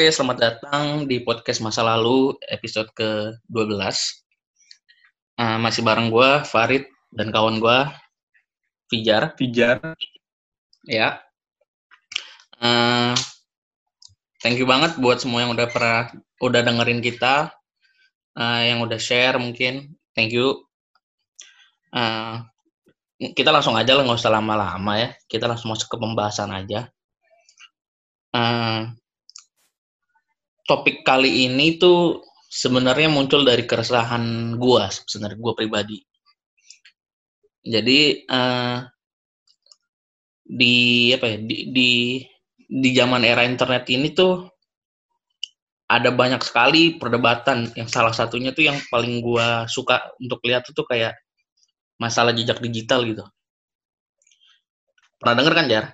Oke, selamat datang di podcast masa lalu episode ke-12. Uh, masih bareng gue, Farid, dan kawan gue, Fijar. Fijar. Ya. Uh, thank you banget buat semua yang udah pernah udah dengerin kita, uh, yang udah share mungkin. Thank you. Uh, kita langsung aja lah, nggak usah lama-lama ya. Kita langsung masuk ke pembahasan aja. Uh, topik kali ini tuh sebenarnya muncul dari keresahan gue, sebenarnya gue pribadi. Jadi uh, di apa ya di, di di zaman era internet ini tuh ada banyak sekali perdebatan yang salah satunya tuh yang paling gue suka untuk lihat tuh kayak masalah jejak digital gitu. Pernah denger kan, Jar?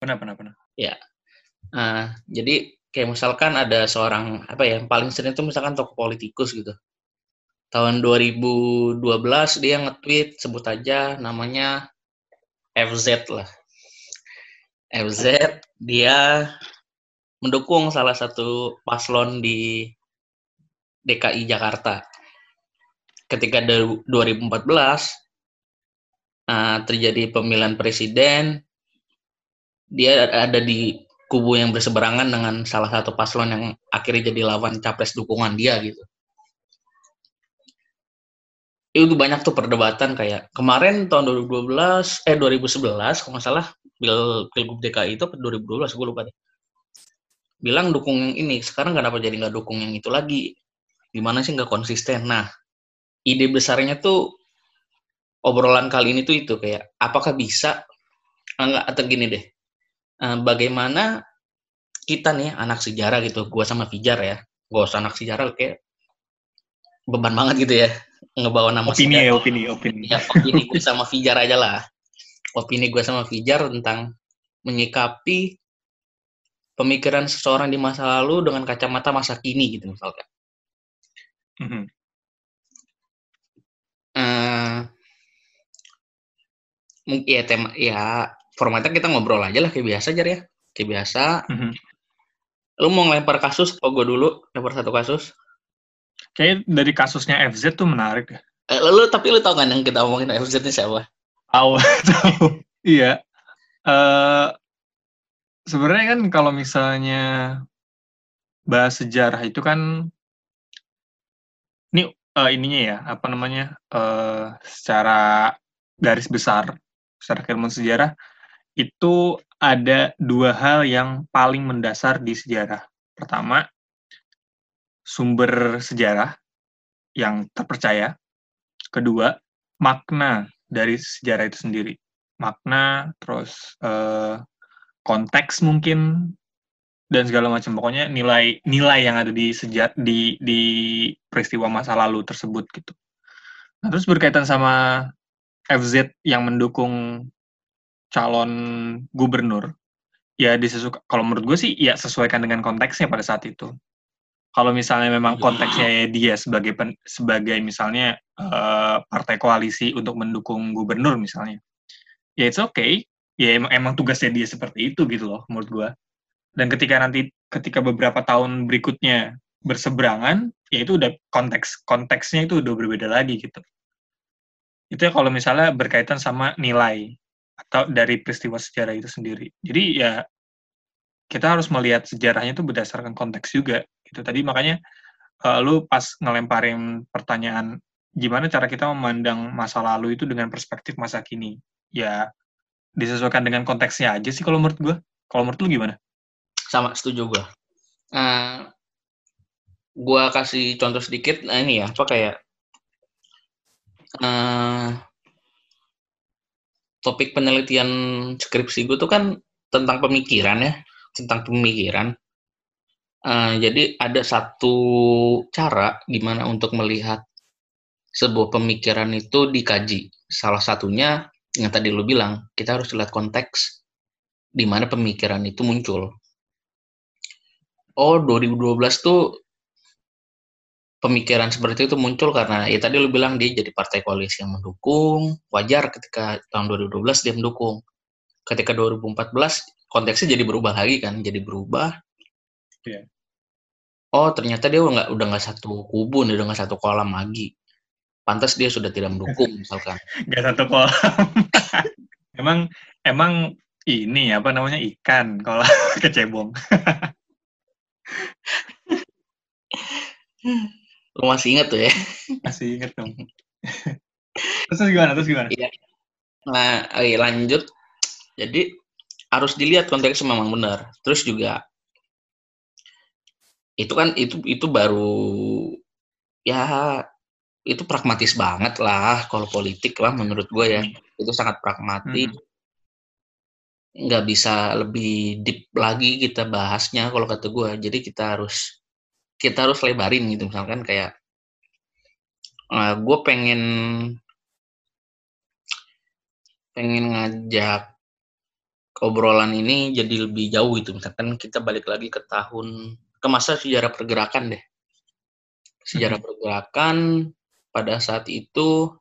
Pernah, pernah, pernah. Ya. Uh, jadi kayak misalkan ada seorang apa ya yang paling sering itu misalkan tokoh politikus gitu. Tahun 2012 dia nge-tweet sebut aja namanya FZ lah. FZ dia mendukung salah satu paslon di DKI Jakarta. Ketika 2014 uh, terjadi pemilihan presiden, dia ada di kubu yang berseberangan dengan salah satu paslon yang akhirnya jadi lawan capres dukungan dia gitu. Itu banyak tuh perdebatan kayak kemarin tahun 2012 eh 2011 kalau nggak salah pil pilgub DKI itu 2012 gue lupa deh. Bilang dukung yang ini, sekarang kenapa jadi nggak dukung yang itu lagi? Gimana sih nggak konsisten? Nah, ide besarnya tuh obrolan kali ini tuh itu kayak apakah bisa enggak atau gini deh uh, bagaimana kita nih anak sejarah gitu. Gua sama Fijar ya. Gua usah anak sejarah kayak beban banget gitu ya ngebawa nama opini sejarah. ya opini opini. Ya opini gue sama Fijar aja lah. Opini gue sama Fijar tentang menyikapi pemikiran seseorang di masa lalu dengan kacamata masa kini gitu misalkan. Mm -hmm. uh, mungkin ya tema ya formatnya kita ngobrol aja lah kayak biasa aja ya. Kayak biasa. Mm-hmm. lu mau ngelempar kasus atau gue dulu lempar satu kasus? Kayak dari kasusnya FZ tuh menarik ya eh, lu tapi lu tau kan yang kita omongin FZ ini siapa? Tahu tahu. Iya. Uh, sebenarnya kan kalau misalnya bahas sejarah itu kan ini uh, ininya ya apa namanya uh, secara garis besar secara keilmuan sejarah itu ada dua hal yang paling mendasar di sejarah. Pertama, sumber sejarah yang terpercaya. Kedua, makna dari sejarah itu sendiri. Makna, terus eh, konteks mungkin dan segala macam. Pokoknya nilai nilai yang ada di sejarah di di peristiwa masa lalu tersebut gitu. Nah, terus berkaitan sama FZ yang mendukung calon gubernur, ya disesuaikan. Kalau menurut gue sih, ya sesuaikan dengan konteksnya pada saat itu. Kalau misalnya memang konteksnya ya dia sebagai pen, sebagai misalnya uh, partai koalisi untuk mendukung gubernur misalnya, ya it's okay. Ya emang, emang tugasnya dia seperti itu gitu loh menurut gue. Dan ketika nanti ketika beberapa tahun berikutnya berseberangan, ya itu udah konteks konteksnya itu udah berbeda lagi gitu itu ya kalau misalnya berkaitan sama nilai dari peristiwa sejarah itu sendiri. Jadi ya kita harus melihat sejarahnya itu berdasarkan konteks juga. Gitu tadi makanya uh, lu pas ngelemparin pertanyaan gimana cara kita memandang masa lalu itu dengan perspektif masa kini. Ya disesuaikan dengan konteksnya aja sih kalau menurut gue. Kalau menurut lu gimana? Sama, setuju gue. Uh, gue kasih contoh sedikit, nah ini ya, apa kayak uh, topik penelitian skripsi gue tuh kan tentang pemikiran ya, tentang pemikiran. Uh, jadi ada satu cara gimana untuk melihat sebuah pemikiran itu dikaji. Salah satunya yang tadi lo bilang, kita harus lihat konteks di mana pemikiran itu muncul. Oh, 2012 tuh pemikiran seperti itu muncul karena ya tadi lu bilang dia jadi partai koalisi yang mendukung, wajar ketika tahun 2012 dia mendukung. Ketika 2014 konteksnya jadi berubah lagi kan, jadi berubah. Yeah. oh ternyata dia nggak udah nggak satu kubu nih udah nggak satu kolam lagi pantas dia sudah tidak mendukung misalkan nggak satu kolam emang emang ini apa namanya ikan kalau kecebong lu masih ingat tuh ya? Masih inget dong. Terus gimana terus gimana? Iya. nah oke, lanjut. Jadi harus dilihat konteksnya memang benar. Terus juga itu kan itu itu baru ya itu pragmatis banget lah kalau politik lah menurut gue ya. Hmm. itu sangat pragmatis. Hmm. nggak bisa lebih deep lagi kita bahasnya kalau kata gue jadi kita harus kita harus lebarin gitu. Misalkan kayak uh, gue pengen pengen ngajak obrolan ini jadi lebih jauh gitu. Misalkan kita balik lagi ke tahun ke masa sejarah pergerakan deh. Sejarah hmm. pergerakan pada saat itu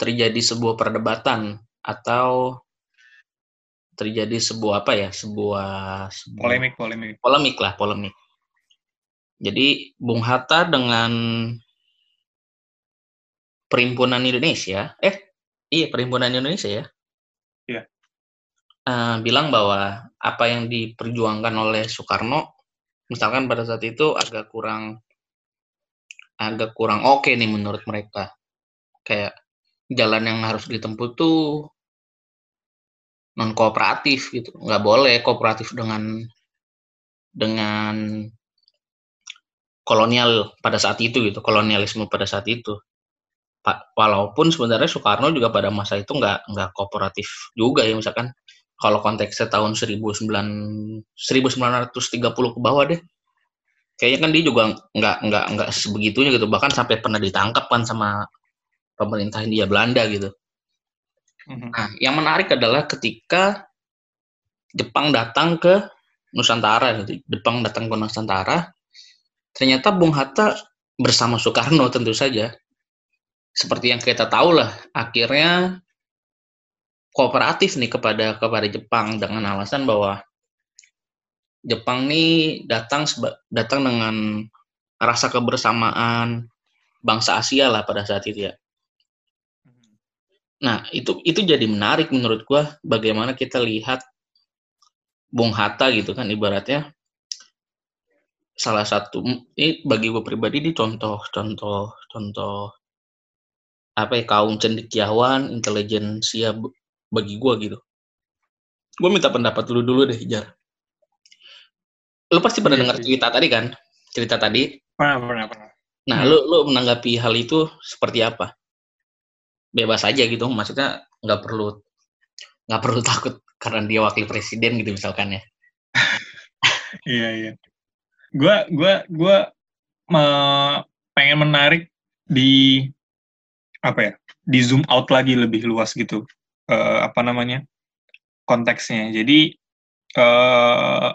terjadi sebuah perdebatan atau terjadi sebuah apa ya? Sebuah, sebuah polemik polemik. Polemik lah polemik jadi Bung Hatta dengan Perhimpunan Indonesia, eh iya Perhimpunan Indonesia ya, yeah. uh, bilang bahwa apa yang diperjuangkan oleh Soekarno, misalkan pada saat itu agak kurang agak kurang oke okay nih menurut mereka, kayak jalan yang harus ditempuh tuh non kooperatif gitu, nggak boleh kooperatif dengan dengan kolonial pada saat itu gitu, kolonialisme pada saat itu. Pak, walaupun sebenarnya Soekarno juga pada masa itu nggak nggak kooperatif juga ya misalkan kalau konteksnya tahun 19 1930 ke bawah deh kayaknya kan dia juga nggak nggak nggak sebegitunya gitu bahkan sampai pernah ditangkap kan sama pemerintah India Belanda gitu mm-hmm. nah yang menarik adalah ketika Jepang datang ke Nusantara gitu Jepang datang ke Nusantara ternyata Bung Hatta bersama Soekarno tentu saja. Seperti yang kita tahu lah akhirnya kooperatif nih kepada kepada Jepang dengan alasan bahwa Jepang nih datang datang dengan rasa kebersamaan bangsa Asia lah pada saat itu ya. Nah, itu itu jadi menarik menurut gua bagaimana kita lihat Bung Hatta gitu kan ibaratnya salah satu ini bagi gue pribadi ini contoh contoh contoh apa ya kaum cendekiawan intelijensia bagi gue gitu. Gue minta pendapat dulu dulu deh jar. Lu pasti pernah iya, dengar iya. cerita tadi kan? Cerita tadi? Pernah pernah pernah. Nah hmm. lu lu menanggapi hal itu seperti apa? Bebas aja gitu maksudnya nggak perlu nggak perlu takut karena dia wakil presiden gitu misalkan ya. Iya iya gue gue gue pengen menarik di apa ya di zoom out lagi lebih luas gitu. Uh, apa namanya konteksnya. Jadi uh,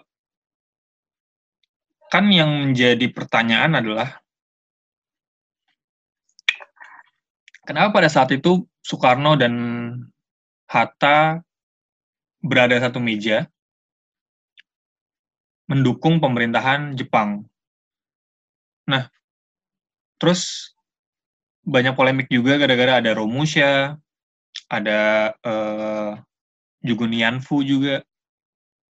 kan yang menjadi pertanyaan adalah kenapa pada saat itu Soekarno dan Hatta berada satu meja mendukung pemerintahan Jepang. Nah, terus banyak polemik juga gara-gara ada Romusha, ada uh, Jugun Yanfu juga,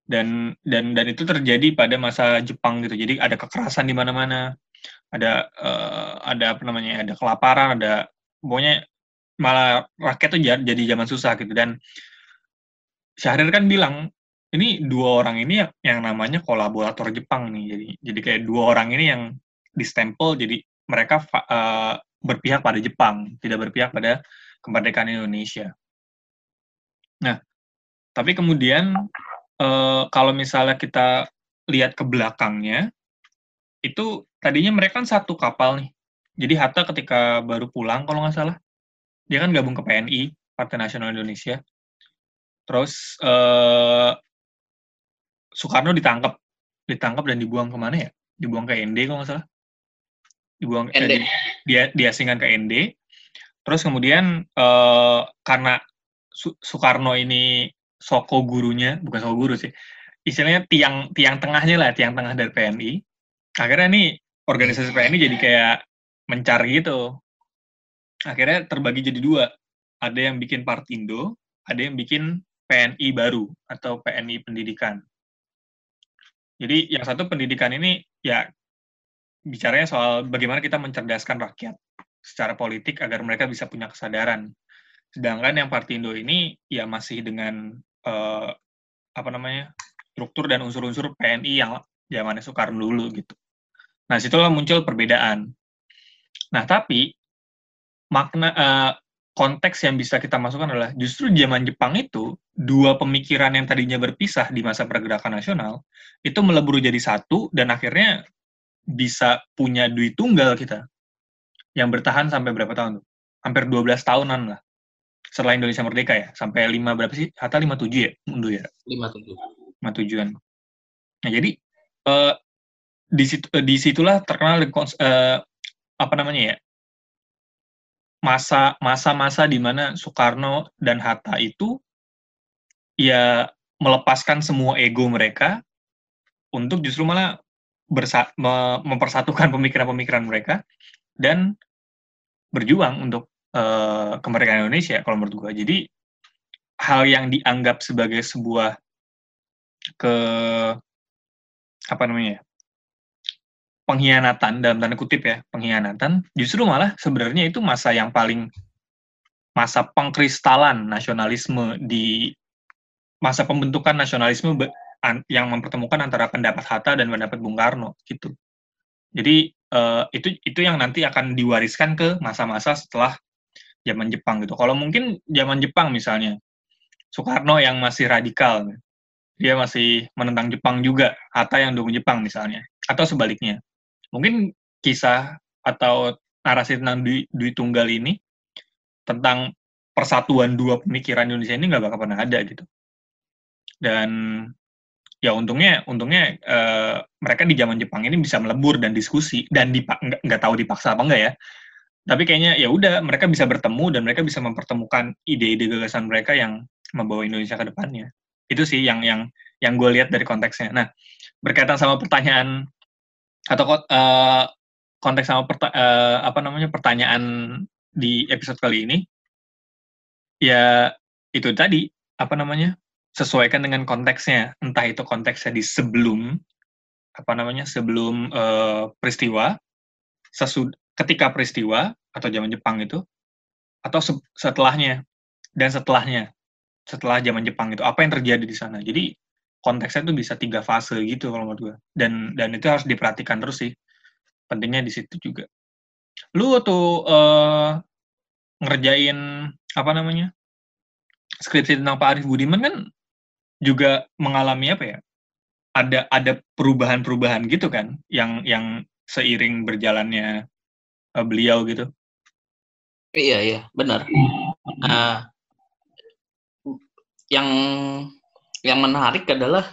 dan dan dan itu terjadi pada masa Jepang gitu. Jadi ada kekerasan di mana-mana, ada uh, ada apa namanya, ada kelaparan, ada pokoknya malah rakyat tuh jadi zaman susah gitu. Dan Syahrir kan bilang ini dua orang ini yang, yang namanya kolaborator Jepang nih. Jadi jadi kayak dua orang ini yang distempel jadi mereka uh, berpihak pada Jepang, tidak berpihak pada kemerdekaan Indonesia. Nah, tapi kemudian uh, kalau misalnya kita lihat ke belakangnya, itu tadinya mereka kan satu kapal nih. Jadi Hatta ketika baru pulang kalau nggak salah, dia kan gabung ke PNI, Partai Nasional Indonesia. Terus uh, Soekarno ditangkap, ditangkap dan dibuang ke mana ya? Dibuang ke ND kalau nggak salah. Dibuang ND. Eh, dia diasingkan ke ND. Terus kemudian eh, karena Soekarno ini soko gurunya, bukan soko guru sih, istilahnya tiang tiang tengahnya lah, tiang tengah dari PNI. akhirnya nih organisasi PNI jadi kayak mencari gitu akhirnya terbagi jadi dua ada yang bikin Partindo ada yang bikin PNI baru atau PNI pendidikan jadi yang satu pendidikan ini ya bicaranya soal bagaimana kita mencerdaskan rakyat secara politik agar mereka bisa punya kesadaran. Sedangkan yang Partindo ini ya masih dengan uh, apa namanya struktur dan unsur-unsur PNI yang zamannya Soekarno dulu gitu. Nah situlah muncul perbedaan. Nah tapi makna uh, konteks yang bisa kita masukkan adalah justru zaman Jepang itu dua pemikiran yang tadinya berpisah di masa pergerakan nasional itu melebur jadi satu dan akhirnya bisa punya duit tunggal kita yang bertahan sampai berapa tahun tuh? Hampir 12 tahunan lah. Setelah Indonesia merdeka ya, sampai 5 berapa sih? Hatta 57 ya, mundur ya? 57. 57-an. Nah, jadi uh, di situ uh, di situlah terkenal uh, apa namanya ya? Masa masa-masa di mana Soekarno dan Hatta itu ya melepaskan semua ego mereka untuk justru malah bersa me mempersatukan pemikiran-pemikiran mereka dan berjuang untuk uh, kemerdekaan Indonesia kalau menurut gue. Jadi hal yang dianggap sebagai sebuah ke apa namanya pengkhianatan dalam tanda kutip ya pengkhianatan justru malah sebenarnya itu masa yang paling masa pengkristalan nasionalisme di masa pembentukan nasionalisme yang mempertemukan antara pendapat Hatta dan pendapat Bung Karno gitu. Jadi uh, itu itu yang nanti akan diwariskan ke masa-masa setelah zaman Jepang gitu. Kalau mungkin zaman Jepang misalnya Soekarno yang masih radikal, dia masih menentang Jepang juga, Hatta yang dukung Jepang misalnya, atau sebaliknya. Mungkin kisah atau narasi tentang Dwi, Dwi Tunggal ini tentang persatuan dua pemikiran Indonesia ini nggak bakal pernah ada gitu. Dan ya untungnya untungnya uh, mereka di zaman Jepang ini bisa melebur dan diskusi dan nggak nggak tahu dipaksa apa enggak ya. Tapi kayaknya ya udah mereka bisa bertemu dan mereka bisa mempertemukan ide-ide gagasan mereka yang membawa Indonesia ke depannya. Itu sih yang yang yang gue lihat dari konteksnya. Nah berkaitan sama pertanyaan atau uh, konteks sama perta uh, apa namanya pertanyaan di episode kali ini? Ya itu tadi apa namanya sesuaikan dengan konteksnya. Entah itu konteksnya di sebelum apa namanya sebelum uh, peristiwa sesud ketika peristiwa atau zaman Jepang itu atau se setelahnya dan setelahnya setelah zaman Jepang itu. Apa yang terjadi di sana? Jadi konteksnya itu bisa tiga fase gitu kalau menurut gue dan dan itu harus diperhatikan terus sih pentingnya di situ juga lu tuh uh, ngerjain apa namanya skripsi tentang Pak Arif Budiman kan juga mengalami apa ya? Ada ada perubahan-perubahan gitu kan yang yang seiring berjalannya uh, beliau gitu. Iya iya benar. Uh, yang yang menarik adalah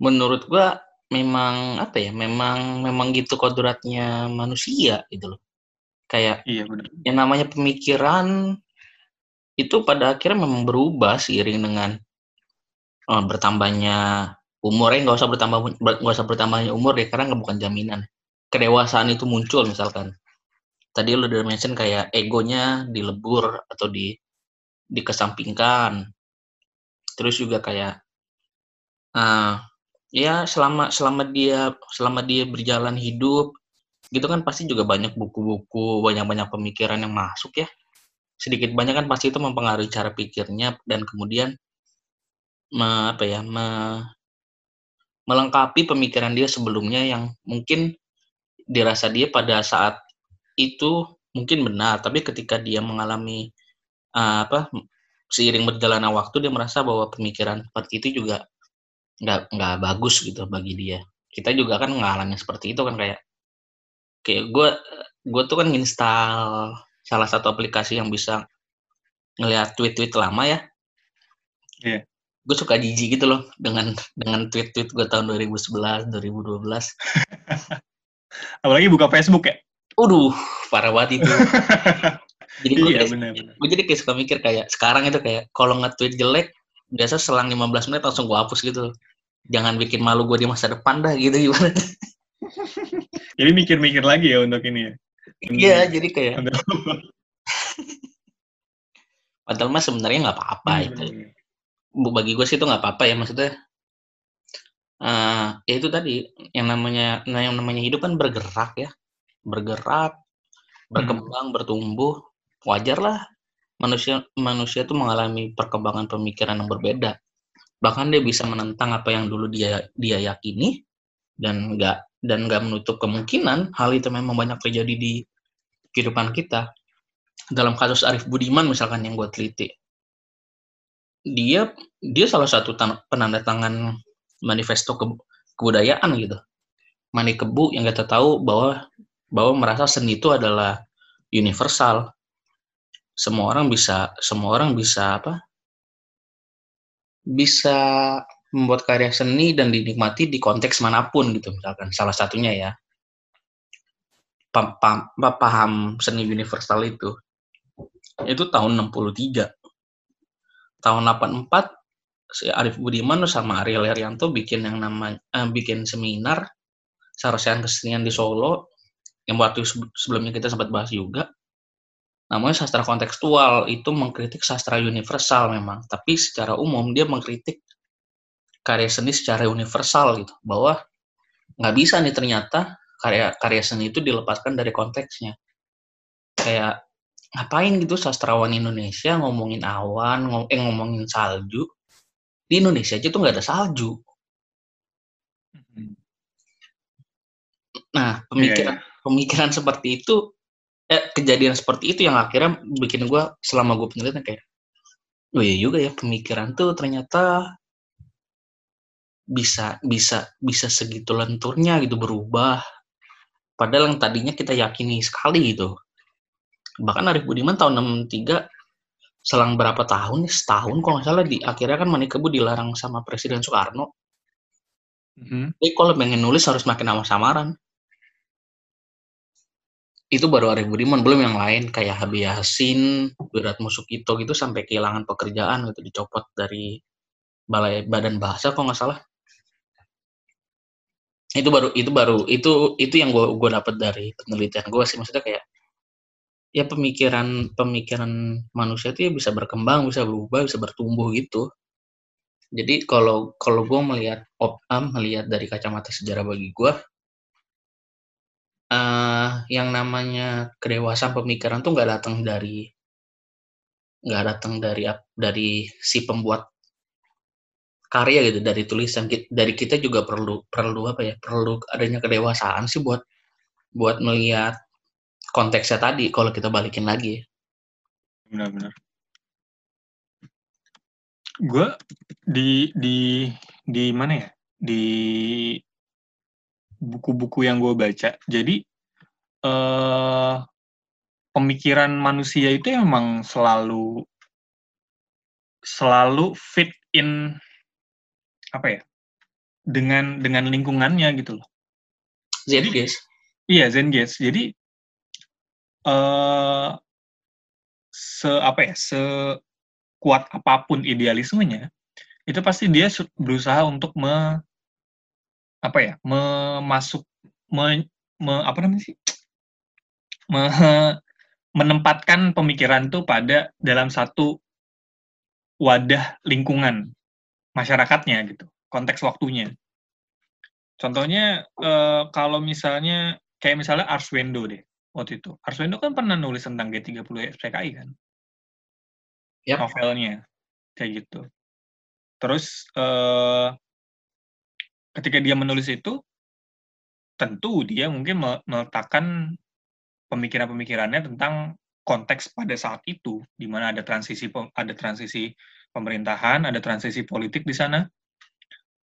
menurut gua memang apa ya memang memang gitu kodratnya manusia gitu loh. Kayak iya benar yang namanya pemikiran itu pada akhirnya memang berubah seiring dengan oh, bertambahnya umurnya nggak usah bertambah nggak usah bertambahnya umur ya karena nggak bukan jaminan. Kedewasaan itu muncul misalkan. Tadi lo udah mention kayak egonya dilebur atau di dikesampingkan terus juga kayak uh, ya selama selama dia selama dia berjalan hidup gitu kan pasti juga banyak buku-buku banyak-banyak pemikiran yang masuk ya. Sedikit banyak kan pasti itu mempengaruhi cara pikirnya dan kemudian me, apa ya me, melengkapi pemikiran dia sebelumnya yang mungkin dirasa dia pada saat itu mungkin benar tapi ketika dia mengalami uh, apa seiring berjalannya waktu dia merasa bahwa pemikiran seperti itu juga nggak nggak bagus gitu bagi dia kita juga kan mengalami seperti itu kan kayak kayak gue gue tuh kan install salah satu aplikasi yang bisa ngelihat tweet-tweet lama ya yeah gue suka jijik gitu loh dengan dengan tweet-tweet gue tahun 2011, 2012. Apalagi buka Facebook ya? Udah, parah banget itu. jadi gue iya, gue jadi kayak suka mikir kayak sekarang itu kayak kalau nge-tweet jelek biasa selang 15 menit langsung gue hapus gitu. Jangan bikin malu gue di masa depan dah gitu gimana. jadi mikir-mikir lagi ya untuk ini ya. Iya, jadi kayak padahal mah sebenarnya nggak apa-apa Hmm, itu. bener. Bu- Bagi gue sih itu nggak apa-apa ya maksudnya. eh ya itu tadi yang namanya nah yang namanya hidup kan bergerak ya, bergerak, berkembang, bertumbuh, wajar lah manusia manusia tuh mengalami perkembangan pemikiran yang berbeda. Bahkan dia bisa menentang apa yang dulu dia dia yakini dan nggak dan nggak menutup kemungkinan hal itu memang banyak terjadi di kehidupan kita. Dalam kasus Arif Budiman misalkan yang gue teliti, dia dia salah satu penanda tangan manifesto ke- kebudayaan gitu. Mani Kebu yang kita tahu bahwa bahwa merasa seni itu adalah universal. Semua orang bisa semua orang bisa apa? Bisa membuat karya seni dan dinikmati di konteks mana pun gitu misalkan. Salah satunya ya. Pam- apa, paham seni universal itu. Itu tahun 63 tahun 84 si Arif Budiman sama Ariel Heryanto bikin yang namanya eh, bikin seminar sarjana kesenian di Solo yang waktu sebe- sebelumnya kita sempat bahas juga namanya sastra kontekstual itu mengkritik sastra universal memang tapi secara umum dia mengkritik karya seni secara universal gitu bahwa nggak bisa nih ternyata karya karya seni itu dilepaskan dari konteksnya kayak ngapain gitu sastrawan Indonesia ngomongin awan ngom eh ngomongin salju di Indonesia aja tuh nggak ada salju Hmm. nah Iya, pemikiran iya. pemikiran seperti itu eh kejadian seperti itu yang akhirnya bikin gue selama gue penelitian kayak oh iya juga ya pemikiran tuh ternyata bisa bisa bisa segitu lenturnya gitu berubah. Padahal yang tadinya kita yakini sekali gitu. Bahkan Arif Budiman tahun 63 selang berapa tahun ya setahun kalau nggak salah di akhirnya kan Mani Kebu dilarang sama Presiden Soekarno. Mhm. jadi kalau pengen nulis harus makin nama samaran itu baru Arif Budiman belum yang lain kayak Habib Yasin, Wiratmo Sukito gitu sampai kehilangan pekerjaan gitu dicopot dari balai badan bahasa kalau nggak salah. Itu baru itu baru itu itu yang gue gue dapat dari penelitian gue sih maksudnya kayak ya pemikiran pemikiran manusia itu ya bisa berkembang bisa berubah bisa bertumbuh gitu. Jadi kalau kalau gue melihat opam melihat dari kacamata sejarah bagi gue eh yang namanya kedewasaan pemikiran tuh nggak datang dari nggak datang dari dari si pembuat karya gitu dari tulisan. Dari kita juga perlu perlu apa ya perlu adanya kedewasaan sih buat buat melihat konteksnya tadi kalau kita balikin lagi. Benar-benar gue di di di mana ya? Di buku-buku yang gue baca. Jadi eh pemikiran manusia itu emang selalu selalu fit in apa ya dengan dengan lingkungannya gitu loh. Jadi guys Iya, Zengates. Jadi eh se apa ya, sekuat apa pun idealismenya, itu pasti dia berusaha untuk me apa ya, memasuk me, me- apa namanya sih? Me- menempatkan pemikiran itu pada dalam satu wadah lingkungan masyarakatnya gitu, konteks waktunya. Contohnya eh, kalau misalnya kayak misalnya Arswendo deh waktu itu. Arswendo kan pernah nulis tentang G30 FPKI kan, Yap. novelnya kayak gitu. Terus eh, ketika dia menulis itu, tentu dia mungkin me- meletakkan pemikiran-pemikirannya tentang konteks pada saat itu, di mana ada transisi ada transisi pemerintahan, ada transisi politik di sana,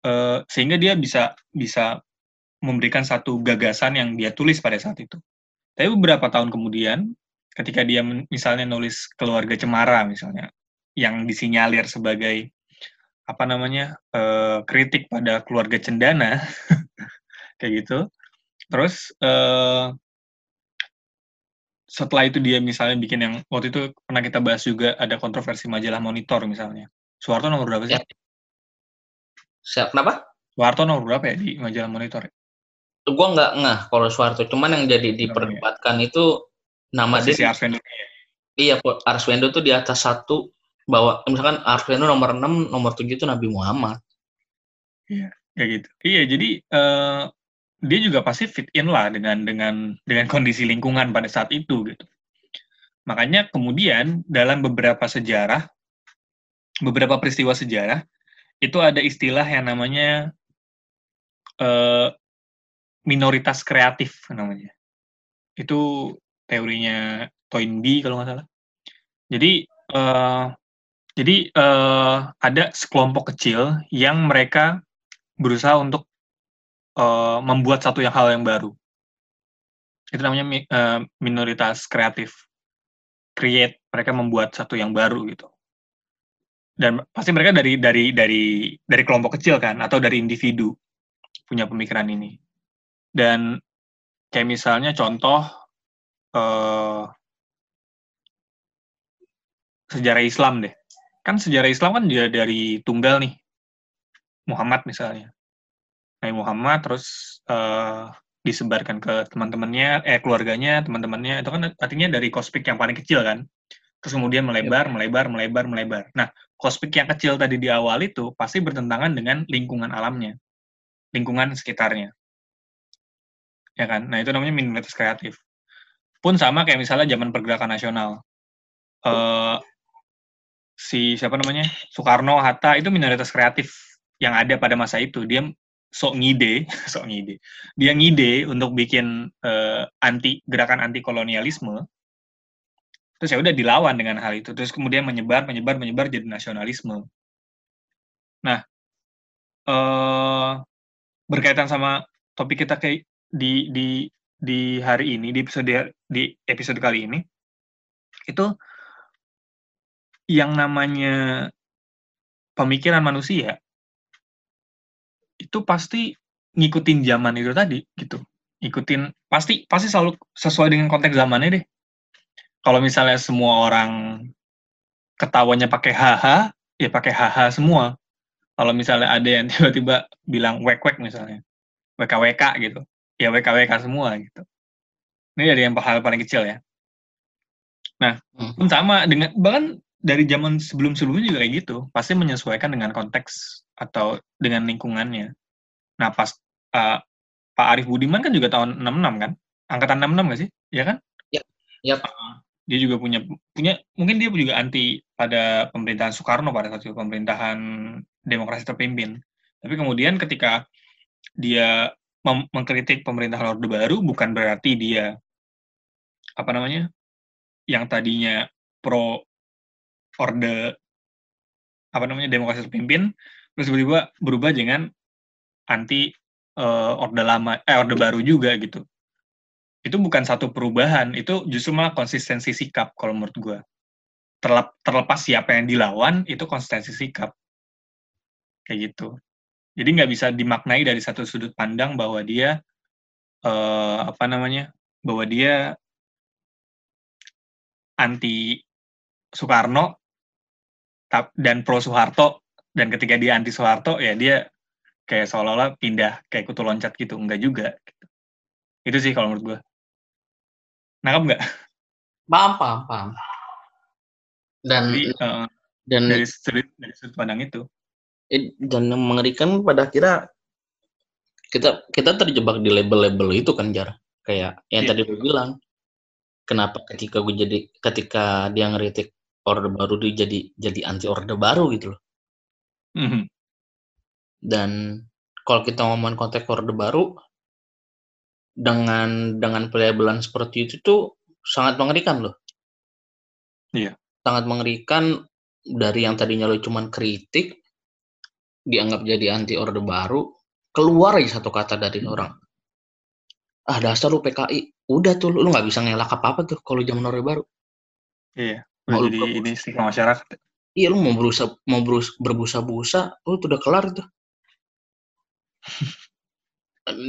eh, sehingga dia bisa bisa memberikan satu gagasan yang dia tulis pada saat itu. Tapi beberapa tahun kemudian, ketika dia misalnya nulis keluarga Cemara misalnya, yang disinyalir sebagai apa namanya eh, kritik pada keluarga Cendana, kayak gitu. Terus eh, setelah itu dia misalnya bikin yang waktu itu pernah kita bahas juga ada kontroversi majalah Monitor misalnya. Soeharto nomor berapa sih? Ya. siap kenapa Soeharto nomor berapa ya di majalah Monitor? ya? gua nggak ngeh kalau Soeharto cuman yang jadi diperdebatkan itu nama Posisi dia Arswendo ya. iya Arswendo tuh di atas satu bahwa misalkan Arswendo nomor 6 nomor 7 itu Nabi Muhammad kayak gitu. Iya, jadi eh, dia juga pasti fit in lah dengan dengan dengan kondisi lingkungan pada saat itu gitu. Makanya kemudian dalam beberapa sejarah, beberapa peristiwa sejarah itu ada istilah yang namanya eh, minoritas kreatif namanya. Itu teorinya Toynbee kalau nggak salah. Jadi eh, jadi eh, ada sekelompok kecil yang mereka berusaha untuk eh, membuat satu yang hal yang baru. Itu namanya mi- eh, minoritas kreatif. Create, mereka membuat satu yang baru gitu. Dan pasti mereka dari dari dari dari kelompok kecil kan atau dari individu punya pemikiran ini. Dan kayak misalnya contoh eh, sejarah Islam deh. Kan sejarah Islam kan dia dari tunggal nih. Muhammad misalnya. Nabi Muhammad terus eh, disebarkan ke teman-temannya, eh keluarganya, teman-temannya itu kan artinya dari kospik yang paling kecil kan. Terus kemudian melebar, melebar, melebar, melebar. Nah, kospik yang kecil tadi di awal itu pasti bertentangan dengan lingkungan alamnya, lingkungan sekitarnya. Ya kan? Nah, itu namanya minoritas kreatif. Pun sama kayak misalnya zaman pergerakan nasional. Eh si siapa namanya? Soekarno, Hatta itu minoritas kreatif yang ada pada masa itu. Dia sok ngide, sok ngide. Dia ngide untuk bikin eh, anti gerakan anti kolonialisme. Terus ya udah dilawan dengan hal itu. Terus kemudian menyebar, menyebar, menyebar jadi nasionalisme. Nah, eh berkaitan sama topik kita kayak di di di hari ini di episode di episode kali ini itu yang namanya pemikiran manusia itu pasti ngikutin zaman itu tadi gitu. Ikutin pasti pasti selalu sesuai dengan konteks zamannya deh. Kalau misalnya semua orang ketawanya pakai haha ya pakai haha semua. Kalau misalnya ada yang tiba-tiba bilang wek wek misalnya WKWK gitu ya WKWK semua gitu. Ini dari yang hal paling kecil ya. Nah Hmm. pun sama dengan bahkan dari zaman sebelum-sebelumnya juga kayak gitu. Pasti menyesuaikan dengan konteks atau dengan lingkungannya. Nah pas uh, Pak Arief Budiman kan juga tahun 66 kan? Angkatan 66 nggak sih? Ya kan? Yap. Uh, dia juga punya punya mungkin dia juga anti pada pemerintahan Soekarno pada saat itu pemerintahan demokrasi terpimpin. Tapi kemudian ketika dia mengkritik pemerintahan Orde Baru bukan berarti dia apa namanya yang tadinya pro orde apa namanya demokrasi terpimpin terus tiba-tiba berubah dengan anti eh, orde lama eh orde baru juga gitu. Itu bukan satu perubahan itu justru malah konsistensi sikap kalau menurut gue Terlep- terlepas siapa yang dilawan itu konsistensi sikap. Kayak gitu. Jadi nggak bisa dimaknai dari satu sudut pandang bahwa dia eh, apa namanya bahwa dia anti Soekarno dan pro Soeharto dan ketika dia anti Soeharto ya dia kayak seolah-olah pindah kayak kutu loncat gitu. Enggak juga gitu. itu sih kalau menurut gue nangkap nggak? Paham paham paham. Dan jadi eh, dan dari sudut dari sudut pandang itu. Dan yang mengerikan pada akhirnya kita kita terjebak di label-label itu kan jar. Kayak yang Iya. tadi gue bilang kenapa ketika gue jadi ketika dia ngeritik orde baru dia jadi jadi anti orde baru gitu loh. Mhm. dan kalau kita ngomongin konteks orde baru dengan dengan pelabelan seperti itu tuh sangat mengerikan loh. Iya. sangat mengerikan dari yang tadinya lo cuman kritik dianggap jadi anti orde baru keluar aja satu kata dari orang. Ah dasar lu PKI udah tuh lu nggak bisa ngelak apa apa tuh kalau zaman orde baru. Iya Mau jadi propose. ini stigma masyarakat. Iya lu mau berusaha mau berus, berbusa-busa lu tuh udah kelar tuh.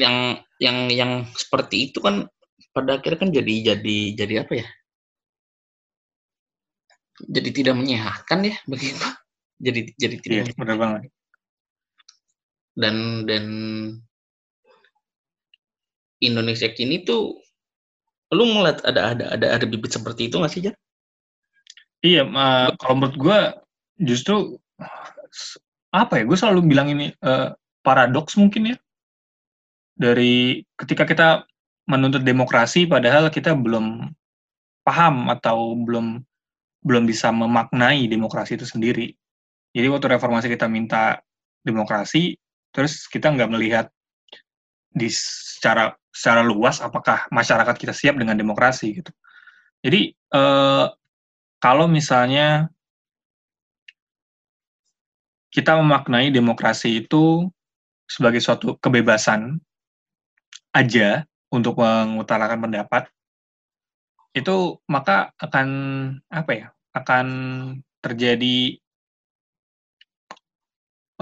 Yang yang yang seperti itu kan pada akhirnya kan jadi jadi jadi apa ya? Jadi tidak menyehatkan ya begitu. Jadi jadi tidak iya benar banget. dan dan Indonesia kini tuh lu melihat ada ada ada ada bibit seperti itu nggak sih Jar? Iya, uh, kalau menurut gue justru apa ya? Gue selalu bilang ini uh, paradoks mungkin ya dari ketika kita menuntut demokrasi padahal kita belum paham atau belum belum bisa memaknai demokrasi itu sendiri. Jadi waktu reformasi kita minta demokrasi, terus kita nggak melihat di secara secara luas apakah masyarakat kita siap dengan demokrasi gitu. Jadi eh, kalau misalnya kita memaknai demokrasi itu sebagai suatu kebebasan aja untuk mengutarakan pendapat, itu maka akan apa ya? Akan terjadi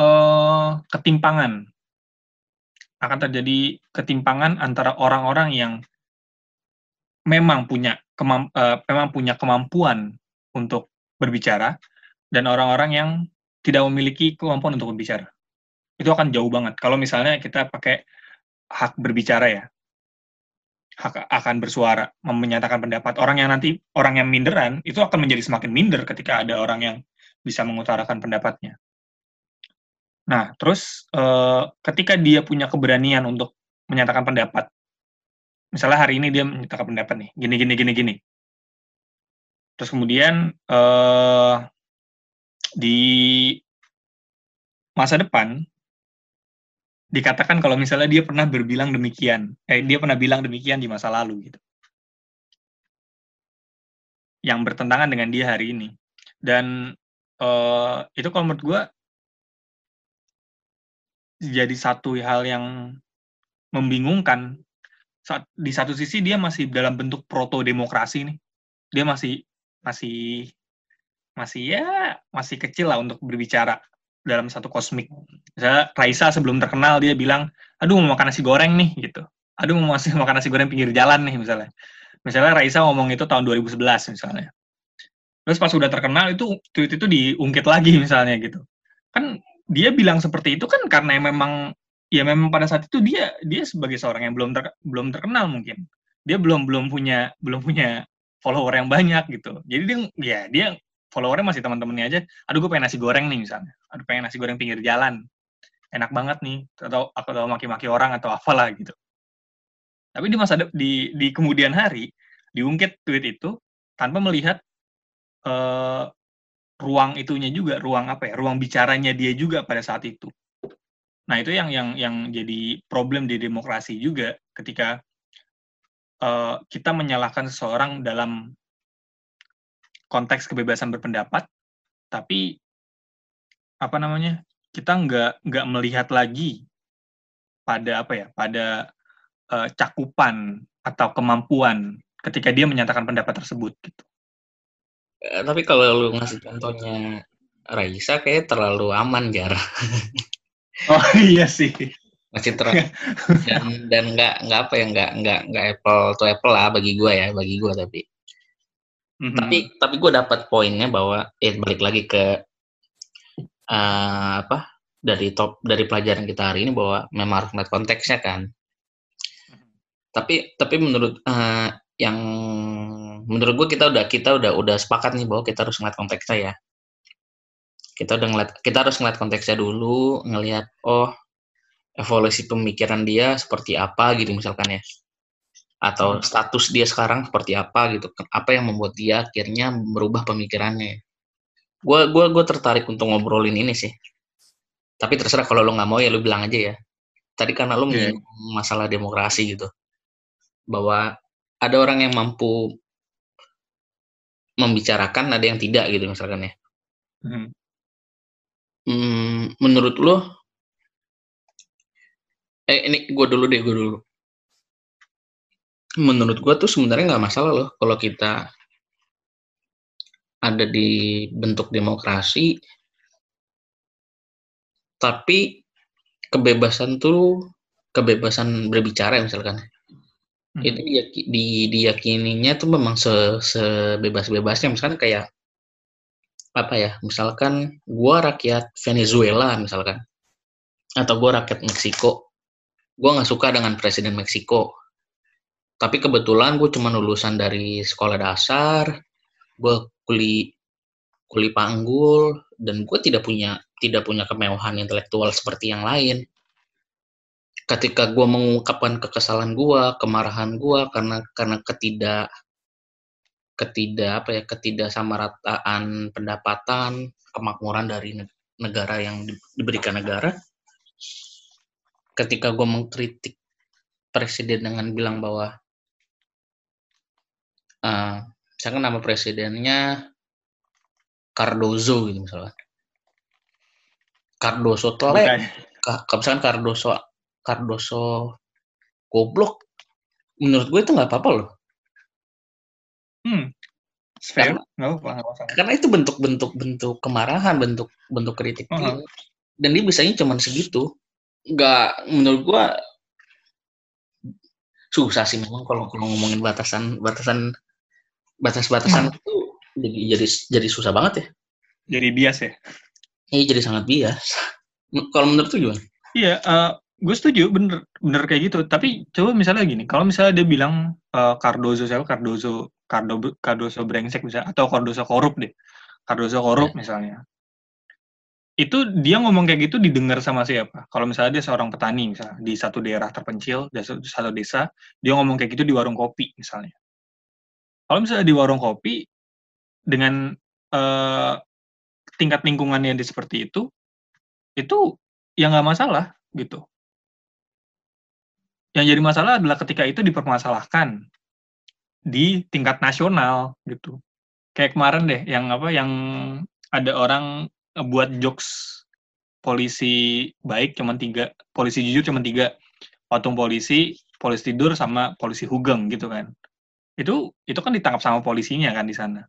uh, ketimpangan akan terjadi ketimpangan antara orang-orang yang memang punya kemamp uh, memang punya kemampuan untuk berbicara dan orang-orang yang tidak memiliki kemampuan untuk berbicara. Itu akan jauh banget. Kalau misalnya kita pakai hak berbicara ya, hak akan bersuara, menyatakan pendapat. Orang yang nanti orang yang minderan itu akan menjadi semakin minder ketika ada orang yang bisa mengutarakan pendapatnya. Nah, terus uh, ketika dia punya keberanian untuk menyatakan pendapat, misalnya hari ini dia menyatakan pendapat nih, gini gini gini gini. Terus kemudian uh, di masa depan dikatakan kalau misalnya dia pernah berbilang demikian, eh dia pernah bilang demikian di masa lalu gitu. Yang bertentangan dengan dia hari ini. Dan uh, itu kalau menurut gue jadi satu hal yang membingungkan. Saat, di satu sisi dia masih dalam bentuk proto demokrasi nih. Dia masih masih masih ya masih kecil lah untuk berbicara dalam satu kosmik. Misalnya Raisa sebelum terkenal dia bilang, aduh mau makan nasi goreng nih gitu. Aduh mau masih makan nasi goreng pinggir jalan nih misalnya. Misalnya Raisa ngomong itu tahun 2011 misalnya. Terus pas udah terkenal itu tweet itu diungkit lagi misalnya gitu. Kan dia bilang seperti itu kan karena memang ya memang pada saat itu dia dia sebagai seorang yang belum ter, belum terkenal mungkin dia belum belum punya belum punya follower yang banyak gitu. Jadi dia ya dia followernya masih teman-temannya aja. Aduh gue pengen nasi goreng nih misalnya. Aduh pengen nasi goreng pinggir jalan. Enak banget nih. Atau aku tahu maki-maki orang atau apalah gitu. Tapi di masa di di kemudian hari diungkit tweet itu tanpa melihat uh, ruang itunya juga, ruang apa ya, ruang bicaranya dia juga pada saat itu. Nah itu yang yang yang jadi problem di demokrasi juga ketika uh, kita menyalahkan seseorang dalam konteks kebebasan berpendapat, tapi apa namanya kita nggak nggak melihat lagi pada apa ya pada uh, cakupan atau kemampuan ketika dia menyatakan pendapat tersebut gitu. Eh, tapi kalau lu ngasih contohnya Raisa kayak terlalu aman jar. oh iya sih. Masih ter dan dan nggak nggak apa ya nggak nggak nggak apple to apple lah bagi gue ya bagi gue tapi. Mm-hmm. Tapi tapi gue dapat poinnya bahwa ya balik lagi ke uh, apa dari top dari pelajaran kita hari ini bahwa memang harus melihat konteksnya kan. Tapi tapi menurut uh, yang menurut gue kita udah kita udah udah sepakat nih bahwa kita harus ngeliat konteksnya ya kita udah ngeliat kita harus ngeliat konteksnya dulu ngeliat oh evolusi pemikiran dia seperti apa gitu misalkan ya atau hmm. status dia sekarang seperti apa gitu apa yang membuat dia akhirnya merubah pemikirannya gue gua gue tertarik untuk ngobrolin ini sih tapi terserah kalau lo nggak mau ya lo bilang aja ya tadi karena lo yeah. masalah demokrasi gitu bahwa ada orang yang mampu membicarakan, ada yang tidak gitu misalkan ya. Hmm. Hmm, menurut lo, eh ini gue dulu deh, gue dulu. Menurut gue tuh sebenarnya nggak masalah loh kalau kita ada di bentuk demokrasi, tapi kebebasan tuh kebebasan berbicara misalkan Hmm. Itu diyaki di diyakininya tuh memang se sebebas-bebasnya, misalkan kayak apa ya, misalkan gua rakyat Venezuela misalkan, atau gua rakyat Meksiko, gua nggak suka dengan presiden Meksiko, tapi kebetulan gue cuma lulusan dari sekolah dasar gue kuli kuli panggul dan gue tidak punya tidak punya kemewahan intelektual seperti yang lain. Ketika gue mengungkapkan kekesalan gue kemarahan gue karena karena ketidak ketidak apa ya ketidaksamarataan pendapatan kemakmuran dari negara yang diberikan negara ketika gue mengkritik presiden dengan bilang bahwa uh, misalkan nama presidennya Cardozo gitu misalnya. Cardozo telek okay. misalkan Cardozo Cardoso goblok. Menurut gue itu nggak apa-apa loh. Hmm. Fair. Karena, karena itu bentuk-bentuk bentuk kemarahan bentuk bentuk kritik uh -huh. dan dia bisanya cuma segitu nggak menurut gue susah sih memang kalau kalau ngomongin batasan batasan batas-batasan hmm. itu jadi jadi jadi susah banget ya. Jadi bias ya? Iya jadi sangat bias. Kalau menurut tuh gimana? Iya uh, gue setuju bener bener kayak gitu. Tapi coba misalnya gini kalau misalnya dia bilang uh, Cardozo siapa? Cardozo Cardo Cardozo brengsek misalnya atau Cardozo korup deh. Cardozo korup yeah. misalnya itu dia ngomong kayak gitu didengar sama siapa? Kalau misalnya dia seorang petani misalnya di satu daerah terpencil di satu desa dia ngomong kayak gitu di warung kopi misalnya. Kalau misalnya di warung kopi dengan uh, tingkat lingkungannya di seperti itu itu ya nggak masalah gitu. Yang jadi masalah adalah ketika itu dipermasalahkan di tingkat nasional gitu. Kayak kemarin deh yang apa yang ada orang buat jokes polisi baik cuma tiga, polisi jujur cuma tiga, patung polisi, polisi tidur sama polisi hugeng gitu kan. Itu itu kan ditangkap sama polisinya kan di sana.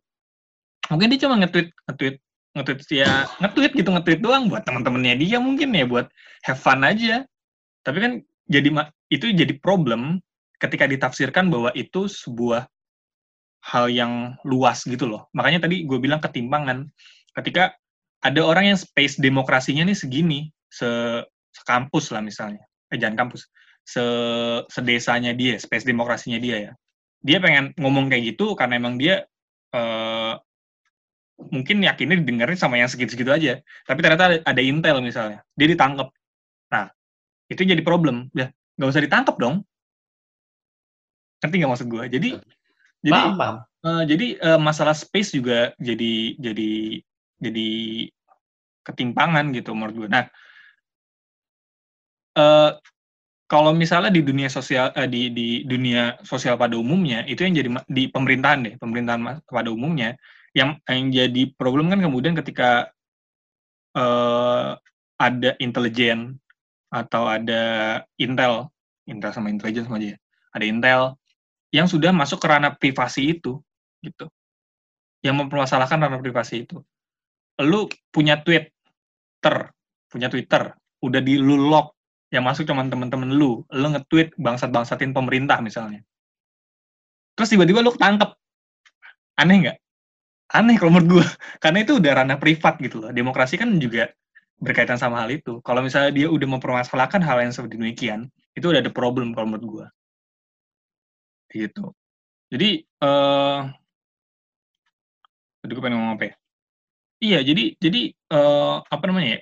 Mungkin dia cuma nge-tweet nge-tweet nge-tweet ya nge-tweet gitu nge-tweet doang buat teman-temannya dia mungkin ya buat have fun aja. Tapi kan jadi itu jadi problem ketika ditafsirkan bahwa itu sebuah hal yang luas gitu loh. Makanya tadi gue bilang ketimpangan. Ketika ada orang yang space demokrasinya nih segini, se sekampus lah misalnya. Eh jangan kampus. Se sedesanya dia, space demokrasinya dia ya. Dia pengen ngomong kayak gitu karena emang dia uh, mungkin yakinnya didengarin sama yang segitu-segitu aja. Tapi ternyata ada, ada intel misalnya. Dia ditangkap. Nah, itu jadi problem. Ya, nggak usah ditangkap dong. Ngerti nggak maksud gue? Jadi, jadi, paham, paham. Uh, jadi uh, masalah space juga jadi jadi jadi ketimpangan gitu menurut gue. Nah, uh, kalau misalnya di dunia sosial uh, di di dunia sosial pada umumnya itu yang jadi di pemerintahan deh pemerintahan pada umumnya yang yang jadi problem kan kemudian ketika uh, ada intelijen atau ada Intel, Intel sama intelijen sama aja ya. Ada Intel yang sudah masuk ke ranah privasi itu, gitu. Yang mempermasalahkan ranah privasi itu. Lu punya Twitter, punya Twitter, udah di lu lock, yang masuk cuma temen-temen lu, lu nge-tweet bangsat-bangsatin pemerintah misalnya. Terus tiba-tiba lu ketangkep. Aneh nggak? Aneh kalau menurut gue. Karena itu udah ranah privat gitu loh. Demokrasi kan juga berkaitan sama hal itu. Kalau misalnya dia udah mempermasalahkan hal yang seperti demikian, itu udah ada problem kalau menurut gue. Gitu. Jadi, uh, aduh gue pengen ngomong apa ya? Iya, jadi jadi uh, apa namanya ya?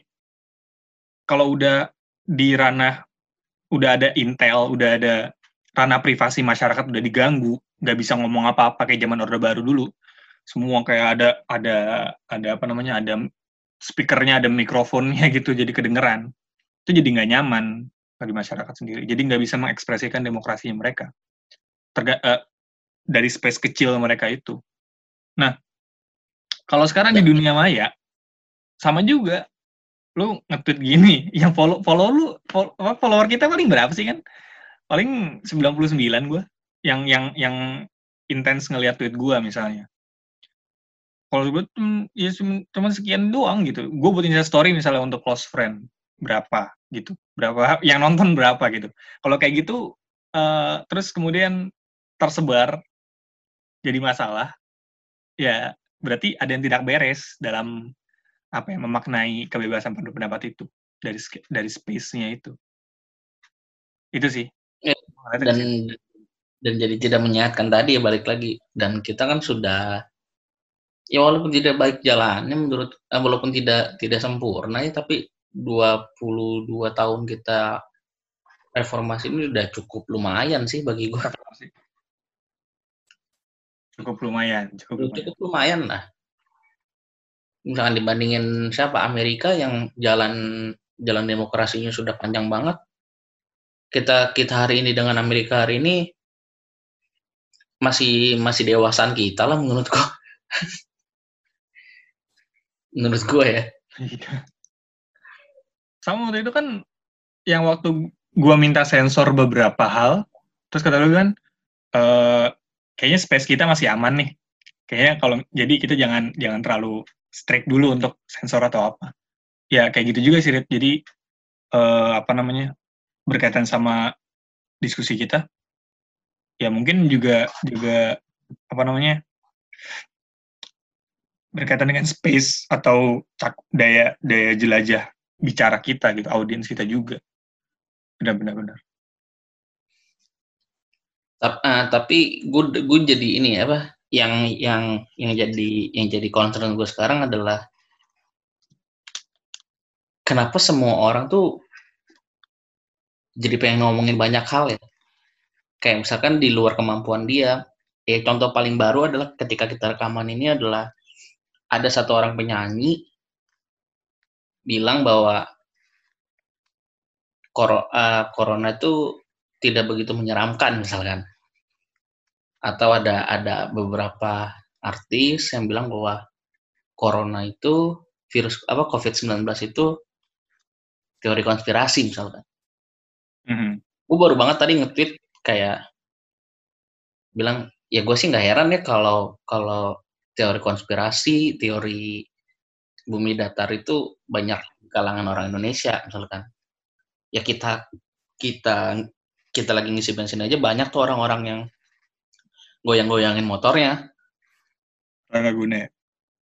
Kalau udah di ranah udah ada intel, udah ada ranah privasi masyarakat udah diganggu, nggak bisa ngomong apa-apa kayak zaman Orde Baru dulu. Semua kayak ada ada ada apa namanya? ada speakernya ada mikrofonnya gitu jadi kedengeran itu jadi nggak nyaman bagi masyarakat sendiri jadi nggak bisa mengekspresikan demokrasinya mereka Terga uh, dari space kecil mereka itu nah kalau sekarang di dunia maya sama juga. Lu nge-tweet gini yang follow follow lu follow, follower kita paling berapa sih kan? Paling 99 gue yang yang yang intens ngeliat tweet gue misalnya. Kalau gue ya cuma sekian doang gitu. Gue buat Insta story misalnya untuk close friend berapa gitu. Berapa yang nonton berapa gitu. Kalau kayak gitu uh, terus kemudian tersebar jadi masalah ya berarti ada yang tidak beres dalam apa ya memaknai kebebasan pendapat itu dari dari space-nya itu. Itu sih. Ya, dan dan jadi tidak menyehatkan tadi ya balik lagi. Dan kita kan sudah ya walaupun tidak baik jalannya menurut eh, walaupun tidak tidak sempurna ya tapi 22 tahun kita reformasi ini udah cukup lumayan sih bagi gue cukup lumayan cukup lumayan, cukup lumayan lah misalkan dibandingin siapa Amerika yang jalan jalan demokrasinya sudah panjang banget kita kita hari ini dengan Amerika hari ini masih masih dewasaan kita lah menurut gua. menurut gua ya. Iya. Sama waktu itu kan yang waktu gua minta sensor beberapa hal, terus kata lu kan, e, kayaknya space kita masih aman nih. Kayaknya kalau jadi kita jangan jangan terlalu strict dulu untuk sensor atau apa. Ya kayak gitu juga sih, Rit. Jadi uh, apa namanya berkaitan sama diskusi kita ya mungkin juga juga apa namanya berkaitan dengan space atau daya daya jelajah bicara kita gitu audiens kita juga benar-benar benar uh, tapi gue gue jadi ini apa yang yang yang jadi yang jadi concern gue sekarang adalah kenapa semua orang tuh jadi pengen ngomongin banyak hal ya. Kayak misalkan di luar kemampuan dia ya contoh paling baru adalah ketika kita rekaman ini adalah ada satu orang penyanyi bilang bahwa kor uh, corona itu tidak begitu menyeramkan misalkan atau ada ada beberapa artis yang bilang bahwa corona itu virus apa covid-19 itu teori konspirasi misalkan. Mm -hmm. Gue baru banget tadi nge-tweet kayak bilang ya gue sih nggak heran ya kalau kalau teori konspirasi teori bumi datar itu banyak kalangan orang Indonesia misalkan ya kita kita kita lagi ngisi bensin aja banyak tuh orang-orang yang goyang-goyangin motornya. Nggak guna ya?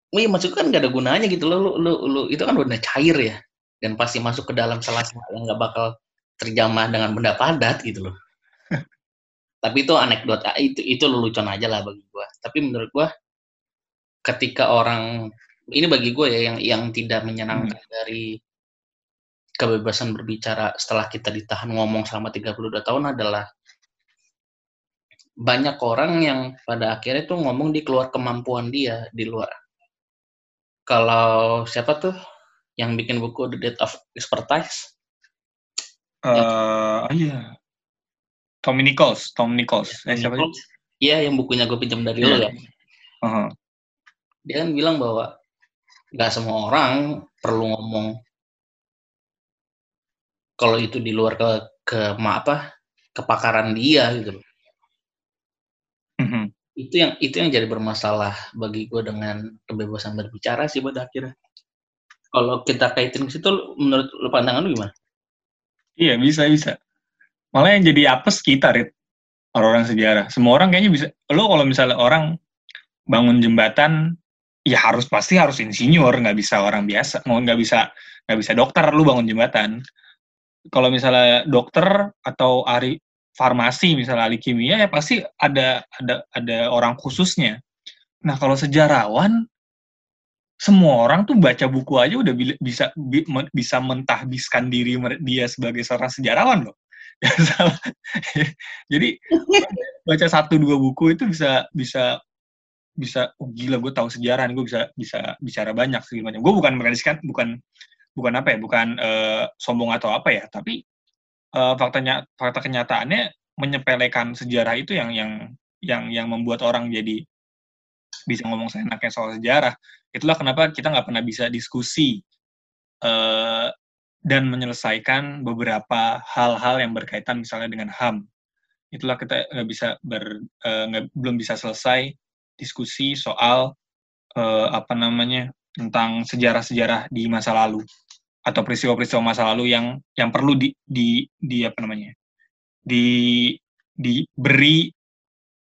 Iya maksud kan gak ada gunanya gitu loh, lu, lu, lu, itu kan udah cair ya, dan pasti masuk ke dalam sela-sela yang nggak bakal terjamah dengan benda padat gitu loh. Tapi itu anekdot ah, itu itu lelucon aja lah bagi gue tapi menurut gue ketika orang ini bagi gue ya yang yang tidak menyenangkan hmm. dari kebebasan berbicara setelah kita ditahan ngomong selama 32 tahun adalah banyak orang yang pada akhirnya tuh ngomong di keluar kemampuan dia di luar kalau siapa tuh yang bikin buku The Death of Expertise uh, oh iya Tom Nichols, Tom Nichols. Ya, eh, siapa Iya, yang bukunya gue pinjam dari yeah. lo ya. Uh-huh. Dia kan bilang bahwa nggak semua orang perlu ngomong kalau itu di luar ke ke apa kepakaran dia gitu loh. Uh-huh. Itu yang itu yang jadi bermasalah bagi gue dengan kebebasan berbicara sih pada akhirnya. Kalau kita kaitin ke situ, menurut lu pandangan lu gimana? Iya bisa bisa malah yang jadi apes kita Rit orang-orang sejarah semua orang kayaknya bisa lo kalau misalnya orang bangun jembatan ya harus pasti harus insinyur nggak bisa orang biasa mau nggak bisa nggak bisa dokter lu bangun jembatan kalau misalnya dokter atau ahli farmasi misalnya ahli kimia ya pasti ada ada ada orang khususnya. Nah kalau sejarawan semua orang tuh baca buku aja udah bisa bisa mentahbiskan diri dia sebagai seorang sejarawan loh. Jadi baca satu dua buku itu bisa bisa bisa oh gila gue tahu sejarah gue bisa bisa bicara banyak segala gue bukan merealiskan bukan bukan apa ya bukan uh, sombong atau apa ya tapi uh, faktanya fakta kenyataannya menyepelekan sejarah itu yang yang yang yang membuat orang jadi bisa ngomong seenaknya soal sejarah itulah kenapa kita nggak pernah bisa diskusi uh, dan menyelesaikan beberapa hal-hal yang berkaitan misalnya dengan HAM. Itulah kita nggak bisa ber, uh, gak, belum bisa selesai diskusi soal uh, apa namanya tentang sejarah-sejarah di masa lalu atau peristiwa-peristiwa masa lalu yang yang perlu di di, di apa namanya di diberi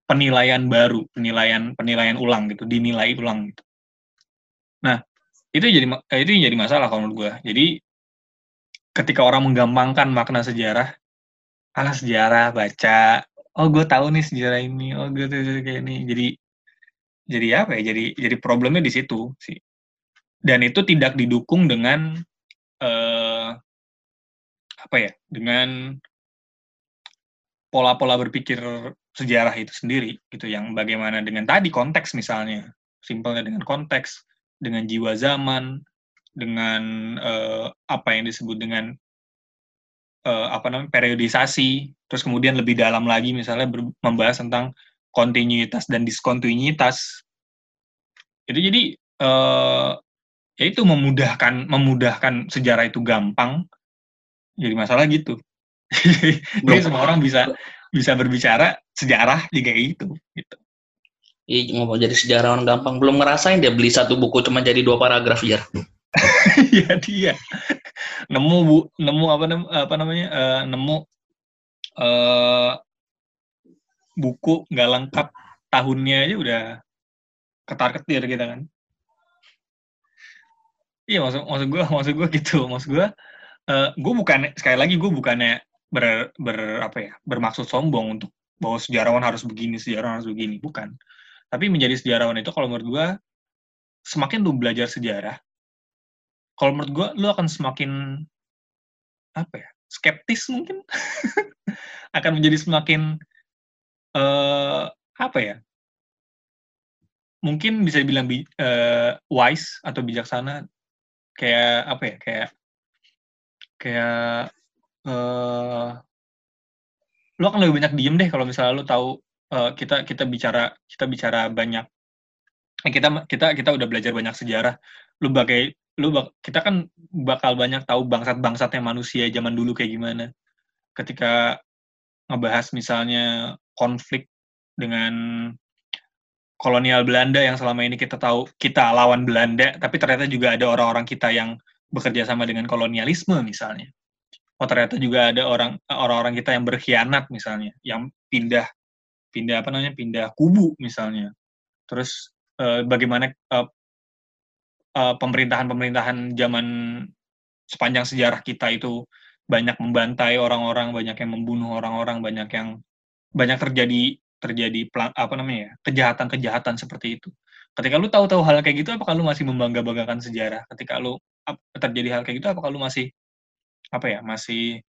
penilaian baru, penilaian penilaian ulang gitu, dinilai ulang gitu. Nah, itu jadi itu yang jadi masalah kalau menurut gue. Jadi ketika orang menggampangkan makna sejarah, ah sejarah baca oh gue tahu nih sejarah ini oh gue tahu kayak ini jadi jadi apa ya jadi jadi problemnya di situ sih dan itu tidak didukung dengan uh, apa ya dengan pola-pola berpikir sejarah itu sendiri gitu yang bagaimana dengan tadi konteks misalnya. Simpelnya dengan konteks dengan jiwa zaman dengan uh, apa yang disebut dengan uh, apa namanya periodisasi terus kemudian lebih dalam lagi misalnya membahas tentang kontinuitas dan diskontinuitas. Itu jadi uh, ya itu memudahkan memudahkan sejarah itu gampang jadi masalah gitu. Jadi semua orang bisa bisa berbicara sejarah juga itu gitu. Iya ngomong jadi sejarawan gampang. Belum ngerasain dia beli satu buku cuma jadi dua paragraf ya. Iya dia. Nemu bu nemu apa nam apa namanya uh, nemu uh, buku nggak lengkap tahunnya aja udah ketar ketir gitu kan. Iya maksud maksud gue maksud gue gitu. Maksud gue uh, gue bukan sekali lagi gue bukannya ber, ber apa ya bermaksud sombong untuk bahwa sejarawan harus begini sejarawan harus begini. Bukan. Tapi menjadi sejarawan itu kalau menurut gue semakin lu belajar sejarah kalau menurut gue lu akan semakin apa ya skeptis mungkin. Akan menjadi semakin uh, apa ya mungkin bisa dibilang uh, wise atau bijaksana kayak apa ya kayak kayak uh, lo akan lebih banyak diem deh kalau misalnya lo tahu uh, kita kita bicara kita bicara banyak. Eh, kita kita kita udah belajar banyak sejarah. Lu bagai lu bak, kita kan bakal banyak tahu bangsat-bangsatnya manusia zaman dulu kayak gimana. Ketika ngebahas misalnya konflik dengan kolonial Belanda yang selama ini kita tahu kita lawan Belanda tapi ternyata juga ada orang-orang kita yang bekerja sama dengan kolonialisme misalnya. Oh ternyata juga ada orang orang-orang kita yang berkhianat misalnya yang pindah pindah apa namanya pindah kubu misalnya. Terus uh, bagaimana uh, uh, pemerintahan-pemerintahan zaman sepanjang sejarah kita itu banyak membantai orang-orang banyak yang membunuh orang-orang banyak yang banyak terjadi terjadi apa namanya ya kejahatan-kejahatan seperti itu. Ketika lu tahu-tahu hal kayak gitu apakah lu masih membangga-banggakan sejarah? Ketika lu terjadi hal kayak gitu apakah lu masih apa ya masih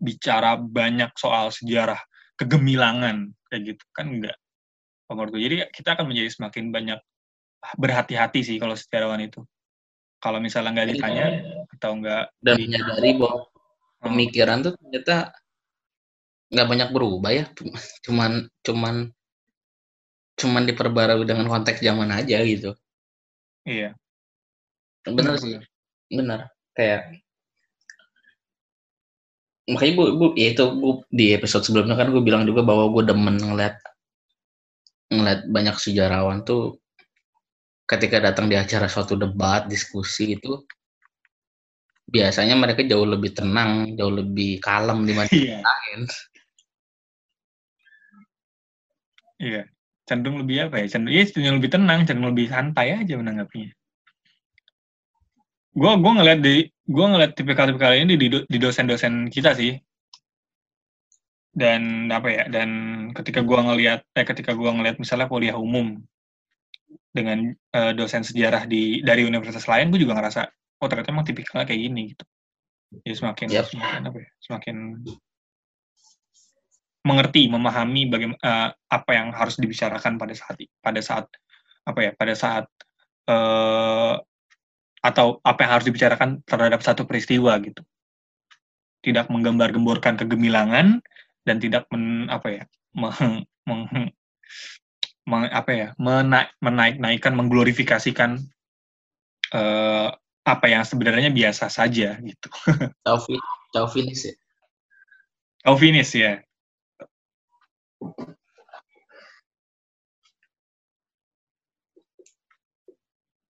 bicara banyak soal sejarah kegemilangan kayak gitu? Kan enggak. Menurut gue jadi kita akan menjadi semakin banyak berhati-hati sih kalau sejarawan itu. Kalau misalnya nggak ditanya atau enggak dan menyadari bahwa hmm. pemikiran tuh ternyata nggak banyak berubah ya cuman cuman cuman diperbarui dengan konteks zaman aja gitu. Iya. Benar sih. benar kayak makanya gue, gue ya itu gue di episode sebelumnya kan gue bilang juga bahwa gue demen ngeliat ngeliat banyak sejarawan tuh ketika datang di acara suatu debat diskusi itu biasanya mereka jauh lebih tenang jauh lebih kalem dibanding yeah. lain iya. Cenderung lebih apa ya? Cenderung iya cenderung lebih tenang cenderung lebih santai aja menanggapinya. Gue gue ngeliat di gue ngeliat tipikal-tipikal ini di, di dosen-dosen kita sih. Dan apa ya dan ketika gue ngeliat eh ketika gue ngeliat misalnya kuliah umum dengan uh, dosen sejarah di dari universitas lain gue juga ngerasa oh ternyata emang tipikalnya kayak gini gitu. Jadi semakin yep. semakin apa ya semakin mengerti memahami bagaimana uh, apa yang harus dibicarakan pada saat pada saat apa ya pada saat uh, atau apa yang harus dibicarakan terhadap satu peristiwa gitu. Tidak menggambar-gemborkan kegemilangan dan tidak men, apa ya, meng, meng, meng, apa ya, menaik, menaik-naikkan, mengglorifikasikan uh, apa yang sebenarnya biasa saja gitu. Taufinis ya. Taufinis ya.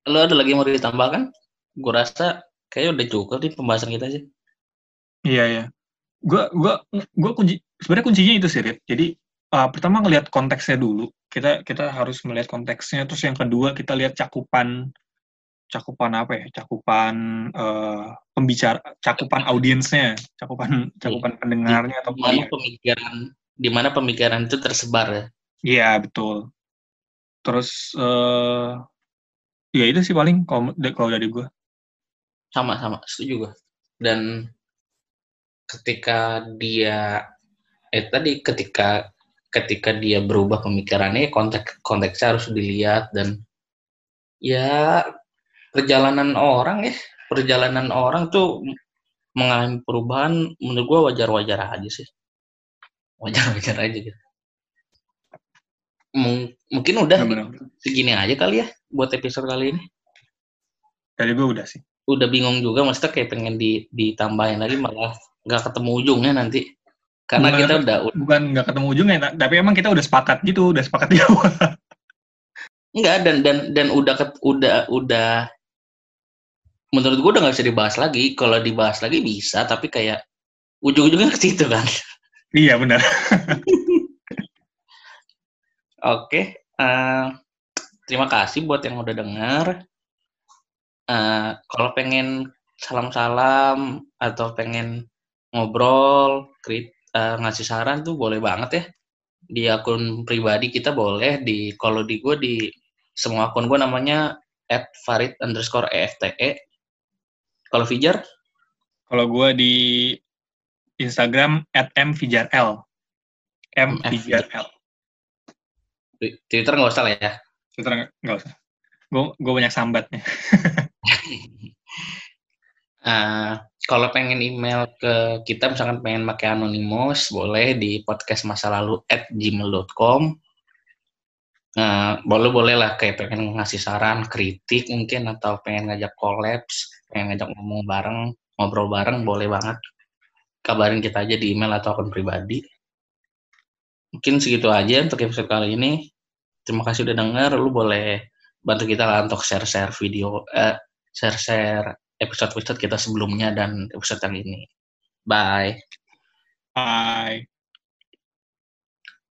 Lo ada lagi mau ditambahkan? Gue rasa kayaknya udah cukup nih pembahasan kita sih. Iya ya. Gue gua gua kunci sebenarnya kuncinya itu sih, Rit. Jadi uh, pertama ngelihat konteksnya dulu. Kita kita harus melihat konteksnya. Terus yang kedua kita lihat cakupan cakupan apa ya? Cakupan uh, pembicara, cakupan audiensnya, cakupan cakupan pendengarnya atau pemikiran di mana pemikiran itu tersebar ya. Iya, betul. Terus eh ya itu sih paling kalau kalau dari gue. Sama sama, setuju gue. Dan ketika dia eh tadi ketika ketika dia berubah pemikirannya konteks konteksnya harus dilihat dan ya perjalanan orang ya perjalanan orang tuh mengalami perubahan menurut gue wajar-wajar aja sih wajar-wajar aja gitu M mungkin udah Bener. segini aja kali ya buat episode kali ini dari gue udah sih udah bingung juga maksudnya kayak pengen di, ditambahin lagi malah nggak ketemu ujungnya nanti karena bukan, kita udah bukan nggak ketemu ujungnya, tapi emang kita udah sepakat gitu, udah sepakat di awal. Enggak dan dan dan udah udah udah menurut gue udah nggak bisa dibahas lagi. Kalau dibahas lagi bisa, tapi kayak ujung-ujungnya ke situ kan. Iya benar. Oke, uh, terima kasih buat yang udah dengar. Uh, kalau pengen salam-salam atau pengen ngobrol, krit uh, ngasih saran tuh boleh banget ya di akun pribadi kita boleh di kalau di gue di semua akun gue namanya at farid underscore efte kalau Fijar kalau gue di Instagram at m fijar l. M fijar l. Twitter nggak usah lah ya. Twitter nggak usah. Gue gue banyak sambatnya uh, kalau pengen email ke kita misalkan pengen pakai anonimus boleh di podcast masa lalu at gmail.com nah boleh boleh lah kayak pengen ngasih saran kritik mungkin atau pengen ngajak kolaps pengen ngajak ngomong bareng ngobrol bareng boleh banget kabarin kita aja di email atau akun pribadi mungkin segitu aja untuk episode kali ini terima kasih udah denger lu boleh bantu kita lah untuk share-share video eh, share-share episode-episode kita sebelumnya dan episode yang ini. Bye. Bye.